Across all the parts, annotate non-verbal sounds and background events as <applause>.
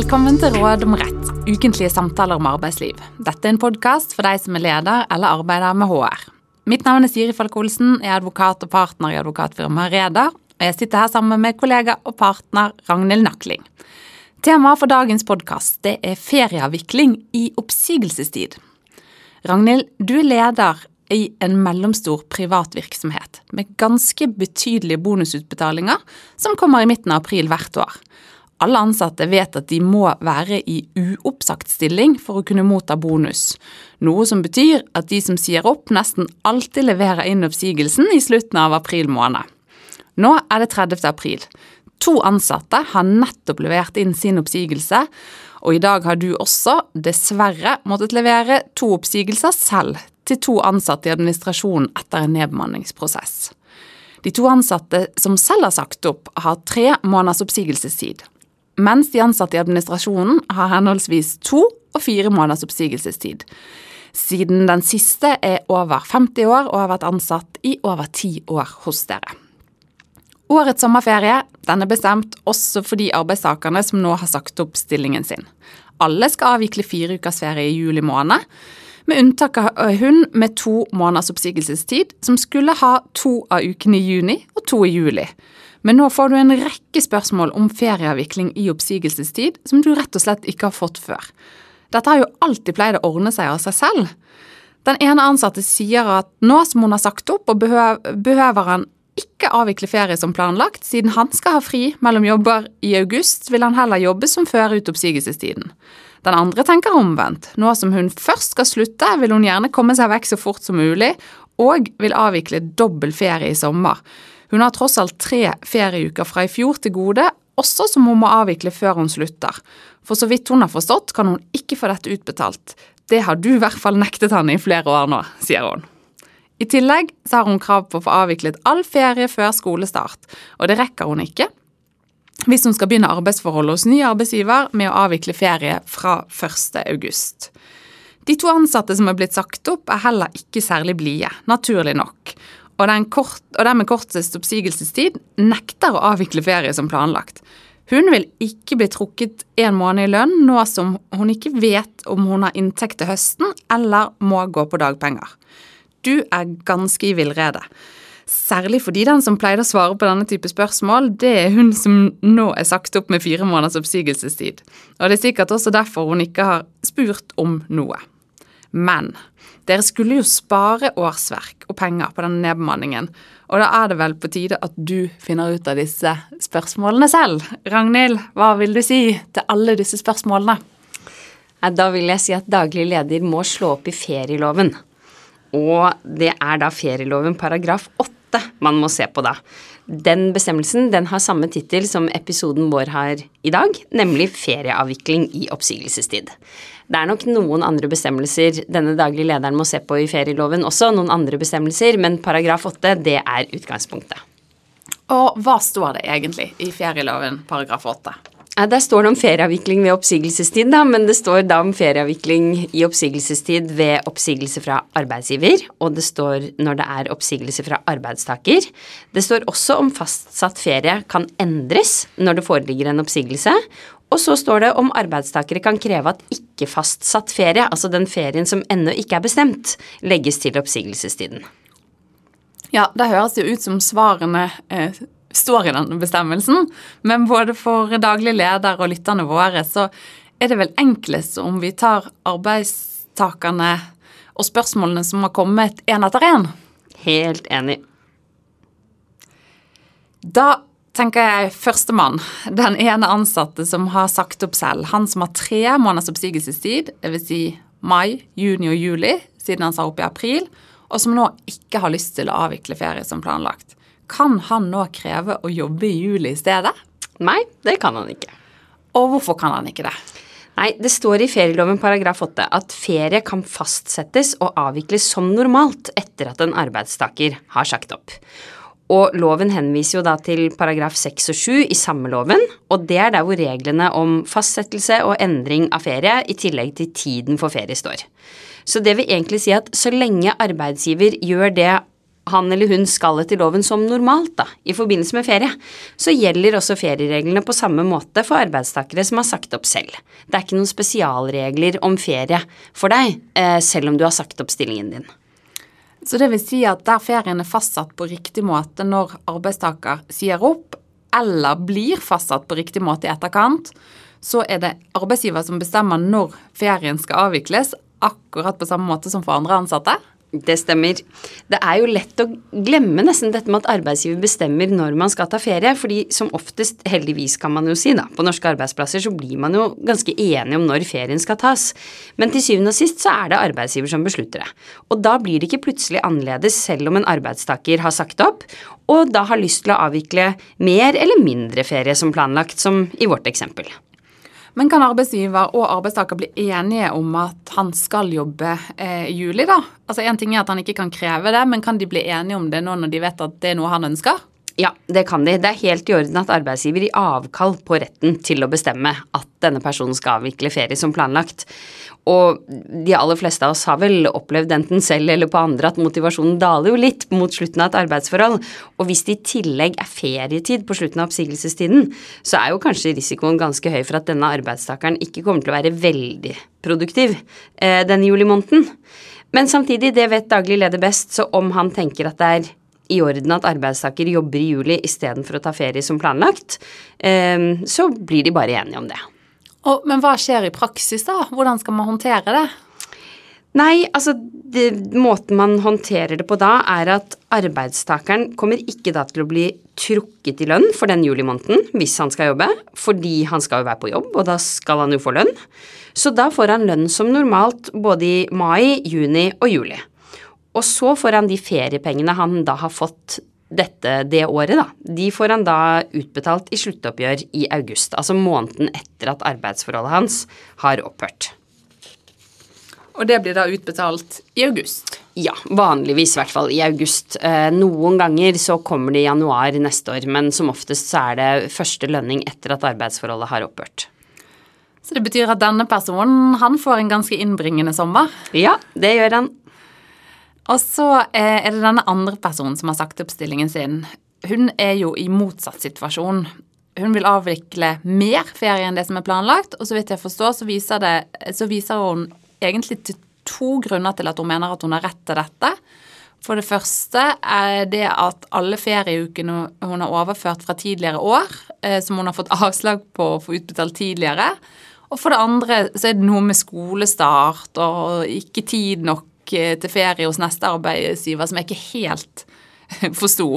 Velkommen til Råd om rett, ukentlige samtaler om arbeidsliv. Dette er en podkast for deg som er leder eller arbeider med HR. Mitt navn er Siri Falk Olsen, jeg er advokat og partner i advokatfirmaet Reder, og jeg sitter her sammen med kollega og partner Ragnhild Nakling. Temaet for dagens podkast er ferieavvikling i oppsigelsestid. Ragnhild, du er leder i en mellomstor privat virksomhet med ganske betydelige bonusutbetalinger som kommer i midten av april hvert år. Alle ansatte vet at de må være i uoppsagt stilling for å kunne motta bonus, noe som betyr at de som sier opp, nesten alltid leverer inn oppsigelsen i slutten av april måned. Nå er det 30. april. To ansatte har nettopp levert inn sin oppsigelse, og i dag har du også, dessverre, måttet levere to oppsigelser selv til to ansatte i administrasjonen etter en nedbemanningsprosess. De to ansatte som selv har sagt opp, har tre måneders oppsigelsestid mens de ansatte i administrasjonen har henholdsvis to og fire måneders oppsigelsestid. Siden den siste er over 50 år og har vært ansatt i over ti år hos dere. Årets sommerferie den er bestemt også for de arbeidstakerne som nå har sagt opp stillingen sin. Alle skal avvikle fire ukers ferie i juli måned, med unntak av hun med to måneders oppsigelsestid, som skulle ha to av ukene i juni og to i juli. Men nå får du en rekke spørsmål om ferieavvikling i oppsigelsestid som du rett og slett ikke har fått før. Dette har jo alltid pleid å ordne seg av seg selv. Den ene ansatte sier at nå som hun har sagt opp, og behøver han ikke avvikle ferie som planlagt, siden han skal ha fri mellom jobber i august, vil han heller jobbe som før ut oppsigelsestiden. Den andre tenker omvendt. Nå som hun først skal slutte, vil hun gjerne komme seg vekk så fort som mulig, og vil avvikle dobbel ferie i sommer. Hun har tross alt tre ferieuker fra i fjor til gode, også som hun må avvikle før hun slutter. For så vidt hun har forstått, kan hun ikke få dette utbetalt. Det har du i hvert fall nektet henne i flere år nå, sier hun. I tillegg så har hun krav på å få avviklet all ferie før skolestart, og det rekker hun ikke hvis hun skal begynne arbeidsforholdet hos ny arbeidsgiver med å avvikle ferie fra 1. august. De to ansatte som er blitt sagt opp, er heller ikke særlig blide, naturlig nok, og den, kort, og den med kortest oppsigelsestid nekter å avvikle ferie som planlagt. Hun vil ikke bli trukket en måned i lønn nå som hun ikke vet om hun har inntekt til høsten eller må gå på dagpenger. Du er ganske i villrede. Særlig fordi den som pleide å svare på denne type spørsmål, det er hun som nå er sagt opp med fire måneders oppsigelsestid. Og det er sikkert også derfor hun ikke har spurt om noe. Men dere skulle jo spare årsverk og penger på denne nedbemanningen, og da er det vel på tide at du finner ut av disse spørsmålene selv. Ragnhild, hva vil du si til alle disse spørsmålene? Da vil jeg si at daglig leder må slå opp i ferieloven. Og det er da ferieloven paragraf 8 man må se på da. Den bestemmelsen den har samme tittel som episoden vår har i dag, nemlig ferieavvikling i oppsigelsestid. Det er nok noen andre bestemmelser denne daglige lederen må se på i ferieloven også, noen andre bestemmelser, men paragraf 8 det er utgangspunktet. Og hva står det egentlig i ferieloven paragraf 8? Der står det om ferieavvikling ved oppsigelsestid, da, men det står da om ferieavvikling i oppsigelsestid ved oppsigelse fra arbeidsgiver, og det står når det er oppsigelse fra arbeidstaker. Det står også om fastsatt ferie kan endres når det foreligger en oppsigelse, og så står det om arbeidstakere kan kreve at ikke-fastsatt ferie, altså den ferien som ennå ikke er bestemt, legges til oppsigelsestiden. Ja, det høres jo ut som svarene eh, står i denne bestemmelsen, men både for daglig leder og lytterne våre så er det vel enklest om vi tar arbeidstakerne og spørsmålene som har kommet én etter én. Helt enig. Da tenker jeg førstemann, den ene ansatte som har sagt opp selv. Han som har tre måneders oppsigelsestid, dvs. Si mai, juni og juli, siden han sa opp i april, og som nå ikke har lyst til å avvikle ferie som planlagt. Kan han nå kreve å jobbe i juli i stedet? Nei, det kan han ikke. Og hvorfor kan han ikke det? Nei, det står i ferieloven paragraf 8 at ferie kan fastsettes og avvikles som normalt etter at en arbeidstaker har sagt opp. Og loven henviser jo da til paragraf 6 og 7 i samme loven, og det er der hvor reglene om fastsettelse og endring av ferie i tillegg til tiden for ferie står. Så det vil egentlig si at så lenge arbeidsgiver gjør det han eller hun skal etter loven som normalt da, i forbindelse med ferie, så gjelder også feriereglene på samme måte for arbeidstakere som har sagt opp selv. Det er ikke noen spesialregler om ferie for deg, eh, selv om du har sagt opp stillingen din. Så det vil si at der ferien er fastsatt på riktig måte når arbeidstaker sier opp, eller blir fastsatt på riktig måte i etterkant, så er det arbeidsgiver som bestemmer når ferien skal avvikles, akkurat på samme måte som for andre ansatte? Det stemmer. Det er jo lett å glemme nesten dette med at arbeidsgiver bestemmer når man skal ta ferie, fordi som oftest, heldigvis kan man jo si, da, på norske arbeidsplasser så blir man jo ganske enige om når ferien skal tas. Men til syvende og sist så er det arbeidsgiver som beslutter det. Og da blir det ikke plutselig annerledes selv om en arbeidstaker har sagt opp, og da har lyst til å avvikle mer eller mindre ferie som planlagt, som i vårt eksempel. Men kan arbeidsgiver og arbeidstaker bli enige om at han skal jobbe eh, i juli, da? Altså Én ting er at han ikke kan kreve det, men kan de bli enige om det nå når de vet at det er noe han ønsker? Ja, det kan de. Det er helt i orden at arbeidsgiver gir avkall på retten til å bestemme at denne personen skal avvikle ferie som planlagt. Og de aller fleste av oss har vel opplevd enten selv eller på andre at motivasjonen daler jo litt mot slutten av et arbeidsforhold. Og hvis det i tillegg er ferietid på slutten av oppsigelsestiden, så er jo kanskje risikoen ganske høy for at denne arbeidstakeren ikke kommer til å være veldig produktiv eh, denne julimåneden. Men samtidig, det vet daglig leder best, så om han tenker at det er i orden at arbeidstaker jobber i juli istedenfor å ta ferie som planlagt, eh, så blir de bare enige om det. Og, men hva skjer i praksis, da? Hvordan skal man håndtere det? Nei, altså det, måten man håndterer det på da, er at arbeidstakeren kommer ikke da til å bli trukket i lønn for den julimåneden hvis han skal jobbe, fordi han skal jo være på jobb, og da skal han jo få lønn. Så da får han lønn som normalt både i mai, juni og juli. Og så får han de feriepengene han da har fått dette det året, da. De får han da utbetalt i sluttoppgjør i august, altså måneden etter at arbeidsforholdet hans har opphørt. Og det blir da utbetalt i august? Ja, vanligvis i hvert fall i august. Eh, noen ganger så kommer det i januar neste år, men som oftest så er det første lønning etter at arbeidsforholdet har opphørt. Så det betyr at denne personen, han får en ganske innbringende sommer? Ja, det gjør han. Og så er det denne andre personen som har sagt opp stillingen sin. Hun er jo i motsatt situasjon. Hun vil avvikle mer ferie enn det som er planlagt, og så vidt jeg forstår, så viser, det, så viser hun egentlig til to grunner til at hun mener at hun har rett til dette. For det første er det at alle ferieukene hun har overført fra tidligere år, eh, som hun har fått <laughs> avslag på å få utbetalt tidligere. Og for det andre så er det noe med skolestart og ikke tid nok Eh, til ferie hos neste arbeidsgiver som jeg ikke helt <laughs> forsto.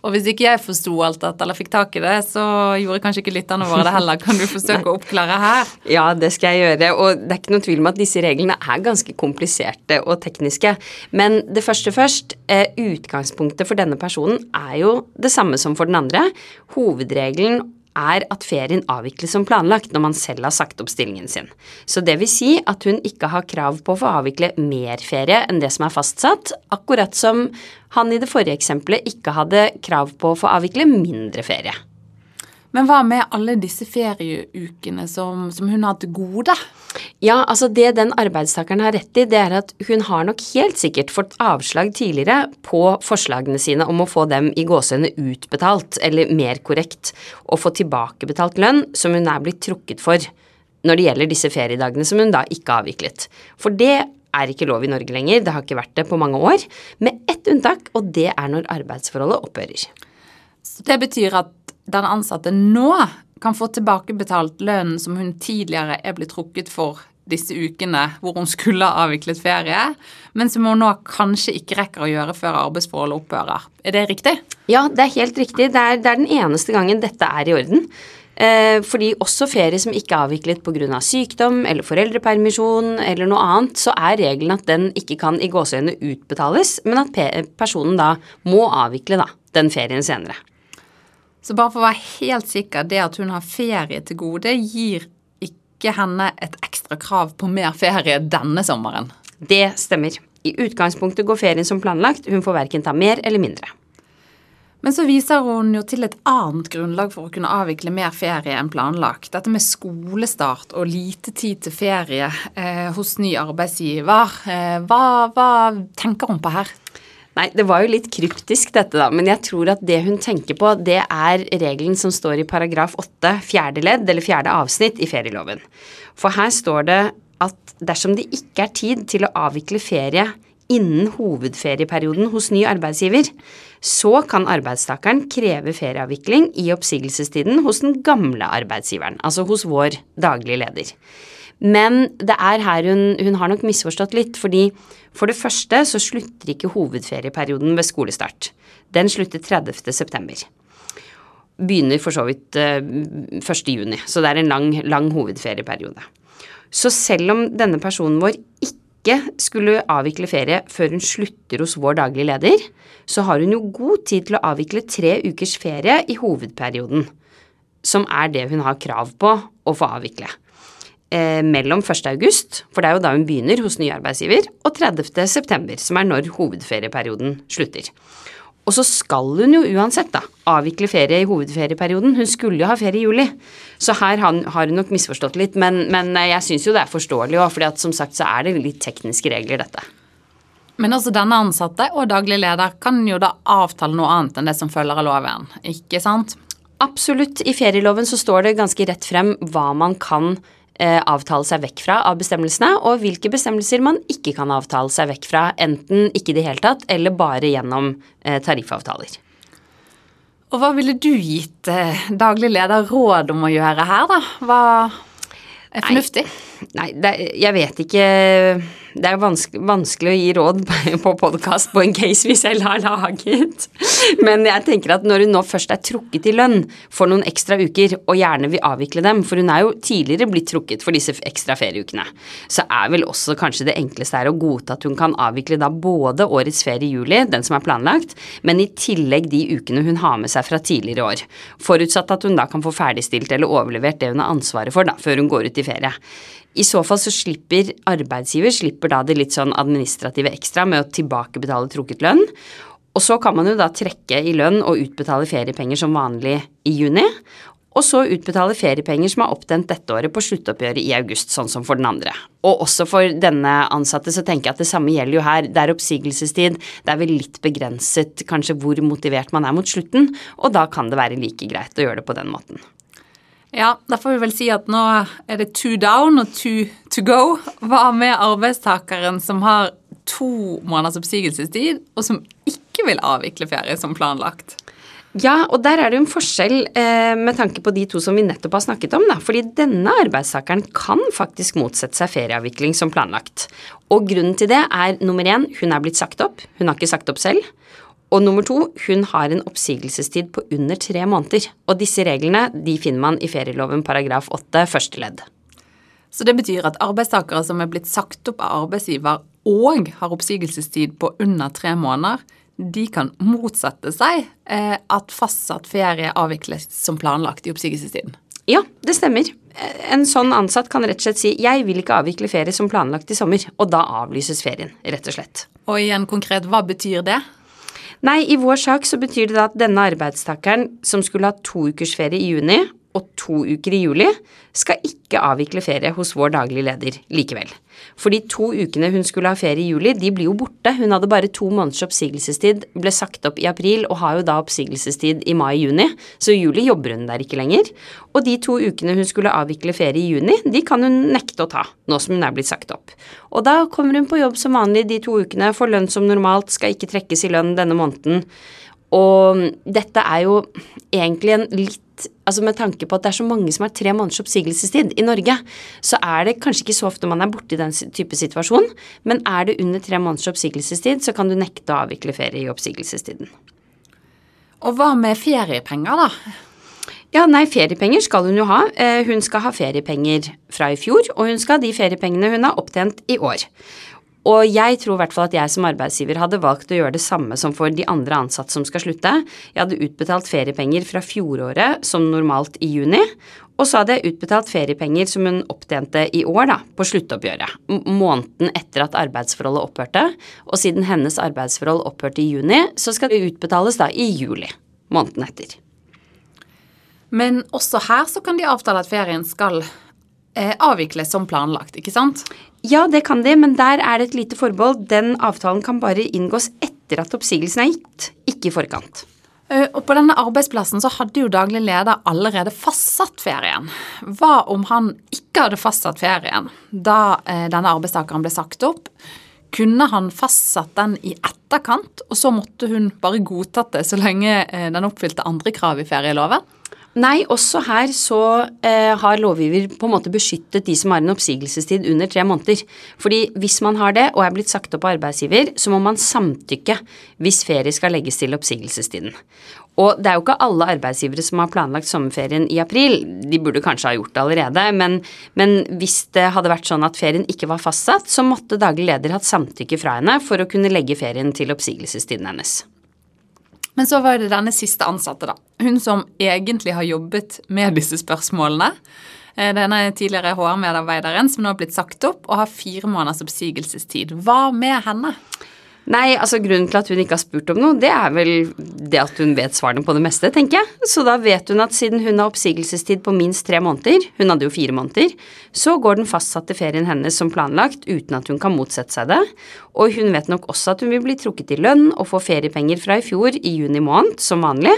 Og hvis ikke jeg forsto alt dette eller fikk tak i det, så gjorde kanskje ikke lytterne våre det heller. Kan du forsøke å oppklare her? <laughs> Ja, det skal jeg gjøre. Og det er ikke noen tvil om at disse reglene er ganske kompliserte og tekniske. Men det første først. Eh, utgangspunktet for denne personen er jo det samme som for den andre. Hovedregelen er at ferien avvikles som planlagt når man selv har sagt opp stillingen sin. Så det vil si at hun ikke har krav på å få avvikle mer ferie enn det som er fastsatt, akkurat som han i det forrige eksempelet ikke hadde krav på å få avvikle mindre ferie. Men hva med alle disse ferieukene som, som hun har til gode? Ja, altså det den arbeidstakeren har rett i, det er at hun har nok helt sikkert fått avslag tidligere på forslagene sine om å få dem i gåsehudene utbetalt, eller mer korrekt, å få tilbakebetalt lønn som hun er blitt trukket for når det gjelder disse feriedagene som hun da ikke har avviklet. For det er ikke lov i Norge lenger, det har ikke vært det på mange år, med ett unntak, og det er når arbeidsforholdet opphører. Så det betyr at den ansatte nå kan få tilbakebetalt lønnen som hun tidligere er blitt trukket for disse ukene hvor hun skulle ha avviklet ferie, men som hun nå kanskje ikke rekker å gjøre før arbeidsforholdet opphører. Er det riktig? Ja, det er helt riktig. Det er, det er den eneste gangen dette er i orden. Eh, fordi også ferie som ikke er avviklet pga. sykdom eller foreldrepermisjon eller noe annet, så er regelen at den ikke kan i gåseøynene utbetales, men at personen da må avvikle da, den ferien senere. Så bare for å være helt sikker, det at hun har ferie til gode, gir ikke henne et ekstra krav på mer ferie denne sommeren? Det stemmer. I utgangspunktet går ferien som planlagt, hun får verken ta mer eller mindre. Men så viser hun jo til et annet grunnlag for å kunne avvikle mer ferie enn planlagt. Dette med skolestart og lite tid til ferie eh, hos ny arbeidsgiver. Eh, hva, hva tenker hun på her? Nei, det var jo litt kryptisk dette, da, men jeg tror at det hun tenker på, det er regelen som står i paragraf 8 fjerde ledd, eller fjerde avsnitt i ferieloven. For her står det at dersom det ikke er tid til å avvikle ferie innen hovedferieperioden hos ny arbeidsgiver, så kan arbeidstakeren kreve ferieavvikling i oppsigelsestiden hos den gamle arbeidsgiveren, altså hos vår daglige leder. Men det er her hun, hun har nok misforstått litt, fordi for det første så slutter ikke hovedferieperioden ved skolestart. Den slutter 30. september. Begynner for så vidt uh, eh, 1. juni, så det er en lang, lang hovedferieperiode. Så selv om denne personen vår ikke skulle avvikle ferie før hun slutter hos vår daglige leder, så har hun jo god tid til å avvikle tre ukers ferie i hovedperioden, som er det hun har krav på å få avvikle eh, mellom 1. august, for det er jo da hun begynner hos ny arbeidsgiver, og 30. september, som er når hovedferieperioden slutter. Og så skal hun jo uansett da avvikle ferie i hovedferieperioden. Hun skulle jo ha ferie i juli. Så her har hun nok misforstått litt, men, men jeg syns jo det er forståelig òg, for som sagt så er det litt tekniske regler, dette. Men altså denne ansatte og daglig leder kan jo da avtale noe annet enn det som følger av loven, ikke sant? Absolutt. I ferieloven så står det ganske rett frem hva man kan Eh, avtale seg vekk fra av bestemmelsene, og hvilke bestemmelser man ikke kan avtale seg vekk fra, enten ikke i det hele tatt, eller bare gjennom eh, tariffavtaler. Og hva ville du gitt eh, daglig leder råd om å gjøre her, da? Hva er fornuftig? Nei, nei det, jeg vet ikke det er vanskelig, vanskelig, å gi råd <laughs> på podkast på en case vi selv har laget. Men jeg tenker at når hun nå først er trukket i lønn for noen ekstra uker, og gjerne vil avvikle dem, for hun er jo tidligere blitt trukket for disse ekstra ferieukene, så er vel også kanskje det enkleste er å godta at hun kan avvikle da både årets ferie i juli, den som er planlagt, men i tillegg de ukene hun har med seg fra tidligere år. Forutsatt at hun da kan få ferdigstilt eller overlevert det hun har ansvaret for da, før hun går ut i ferie. I så fall så slipper arbeidsgiver slipper da det litt sånn administrative ekstra med å tilbakebetale trukket lønn. Og så kan man jo da trekke i lønn og utbetale feriepenger som vanlig i juni. Og så utbetale feriepenger som er opptjent dette året på sluttoppgjøret i august, sånn som for den andre. Og også for denne ansatte så tenker jeg at det samme gjelder jo her. Det er oppsigelsestid, det er vel litt begrenset kanskje hvor motivert man er mot slutten, og da kan det være like greit å gjøre det på den måten. Ja, da får vi vel si at nå er det two down og two to go. Hva med arbeidstakeren som har to måneders oppsigelsestid, og som ikke vil avvikle ferie som planlagt? Ja, og der er det jo en forskjell eh, med tanke på de to som vi nettopp har snakket om. Da. Fordi denne arbeidstakeren kan faktisk motsette seg ferieavvikling som planlagt. Og grunnen til det er nummer én, hun er blitt sagt opp. Hun har ikke sagt opp selv. Og nummer to, hun har en oppsigelsestid på under tre måneder. Og disse reglene de finner man i ferieloven paragraf 8 første ledd. Så det betyr at arbeidstakere som er blitt sagt opp av arbeidsgiver og har oppsigelsestid på under tre måneder, de kan motsette seg eh, at fastsatt ferie avvikles som planlagt i oppsigelsestiden? Ja, det stemmer. En sånn ansatt kan rett og slett si 'jeg vil ikke avvikle ferie som planlagt i sommer', og da avlyses ferien, rett og slett. Og igjen konkret, hva betyr det? Nei, i vår sak så betyr det da at denne arbeidstakeren som skulle ha to ukers ferie i juni og to uker i juli, skal ikke avvikle ferie hos vår daglige leder likevel. For de to ukene hun skulle ha ferie i juli, de blir jo borte. Hun hadde bare to måneders oppsigelsestid, ble sagt opp i april og har jo da oppsigelsestid i mai-juni, så i juli jobber hun der ikke lenger. Og de to ukene hun skulle avvikle ferie i juni, de kan hun nekte å ta, nå som hun er blitt sagt opp. Og da kommer hun på jobb som vanlig de to ukene, får lønn som normalt, skal ikke trekkes i lønn denne måneden. Og dette er jo egentlig en litt altså Med tanke på at det er så mange som har tre måneders oppsigelsestid i Norge, så er det kanskje ikke så ofte man er borti den type situasjon, men er det under tre måneders oppsigelsestid, så kan du nekte å avvikle ferie i oppsigelsestiden. Og hva med feriepenger, da? Ja, nei, feriepenger skal hun jo ha. Eh, hun skal ha feriepenger fra i fjor, og hun skal ha de feriepengene hun har opptjent i år. Og jeg tror i hvert fall at jeg som arbeidsgiver hadde valgt å gjøre det samme som for de andre ansatte som skal slutte. Jeg hadde utbetalt feriepenger fra fjoråret som normalt i juni, og så hadde jeg utbetalt feriepenger som hun opptjente i år, da, på sluttoppgjøret. Måneden etter at arbeidsforholdet opphørte. Og siden hennes arbeidsforhold opphørte i juni, så skal det utbetales da i juli. Måneden etter. Men også her så kan de avtale at ferien skal eh, avvikles som planlagt, ikke sant? Ja, det kan de, men der er det et lite forbehold. Den avtalen kan bare inngås etter at oppsigelsen er gitt, ikke i forkant. Eh, og på denne arbeidsplassen så hadde jo daglig leder allerede fastsatt ferien. Hva om han ikke hadde fastsatt ferien da eh, denne arbeidstakeren ble sagt opp? Kunne han fastsatt den i etterkant, og så måtte hun bare godtatt det så lenge eh, den oppfylte andre krav i ferieloven? Nei, også her så eh, har lovgiver på en måte beskyttet de som har en oppsigelsestid under tre måneder. Fordi hvis man har det og er blitt sagt opp av arbeidsgiver, så må man samtykke hvis ferie skal legges til oppsigelsestiden. Og det er jo ikke alle arbeidsgivere som har planlagt sommerferien i april. De burde kanskje ha gjort det allerede, men, men hvis det hadde vært sånn at ferien ikke var fastsatt, så måtte daglig leder hatt samtykke fra henne for å kunne legge ferien til oppsigelsestiden hennes. Men så var det denne siste ansatte, da. Hun som egentlig har jobbet med disse spørsmålene. Eh, denne tidligere HR-medarbeideren som nå har blitt sagt opp og har fire måneders oppsigelsestid. Hva med henne? Nei, altså grunnen til at hun ikke har spurt om noe, det er vel det at hun vet svarene på det meste, tenker jeg. Så da vet hun at siden hun har oppsigelsestid på minst tre måneder, hun hadde jo fire måneder, så går den fastsatte ferien hennes som planlagt uten at hun kan motsette seg det. Og hun vet nok også at hun vil bli trukket i lønn og få feriepenger fra i fjor i juni måned, som vanlig.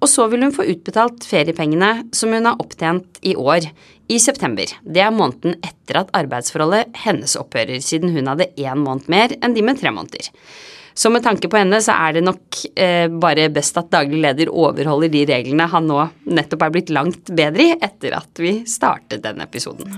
Og så vil hun få utbetalt feriepengene som hun har opptjent i år, i september. Det er måneden etter at arbeidsforholdet hennes opphører, siden hun hadde én måned mer enn de med tre måneder. Så med tanke på henne så er det nok eh, bare best at daglig leder overholder de reglene han nå nettopp er blitt langt bedre i etter at vi startet denne episoden.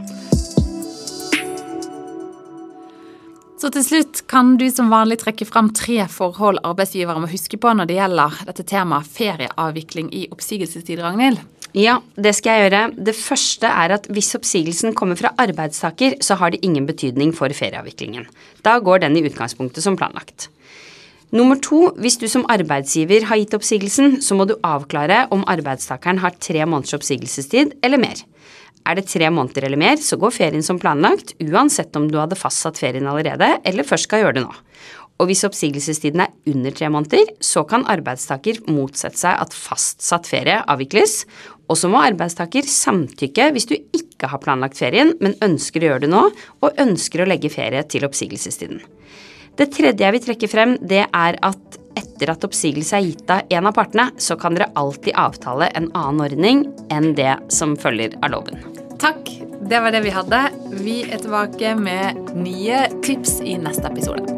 Så til slutt kan du som vanlig trekke fram tre forhold arbeidsgivere må huske på når det gjelder dette temaet ferieavvikling i oppsigelsestid, Ragnhild? Ja, det skal jeg gjøre. Det første er at hvis oppsigelsen kommer fra arbeidstaker, så har det ingen betydning for ferieavviklingen. Da går den i utgangspunktet som planlagt. Nummer to, hvis du som arbeidsgiver har gitt oppsigelsen, så må du avklare om arbeidstakeren har tre måneders oppsigelsestid eller mer. Er det tre måneder eller mer, så går ferien som planlagt, uansett om du hadde fastsatt ferien allerede eller først skal gjøre det nå. Og hvis oppsigelsestiden er under tre måneder, så kan arbeidstaker motsette seg at fastsatt ferie avvikles, og så må arbeidstaker samtykke hvis du ikke har planlagt ferien, men ønsker å gjøre det nå, og ønsker å legge ferie til oppsigelsestiden. Det tredje jeg vil trekke frem, det er at etter at oppsigelse er gitt av en av partene, så kan dere alltid avtale en annen ordning enn det som følger av loven. Takk. Det var det vi hadde. Vi er tilbake med nye tips i neste episode.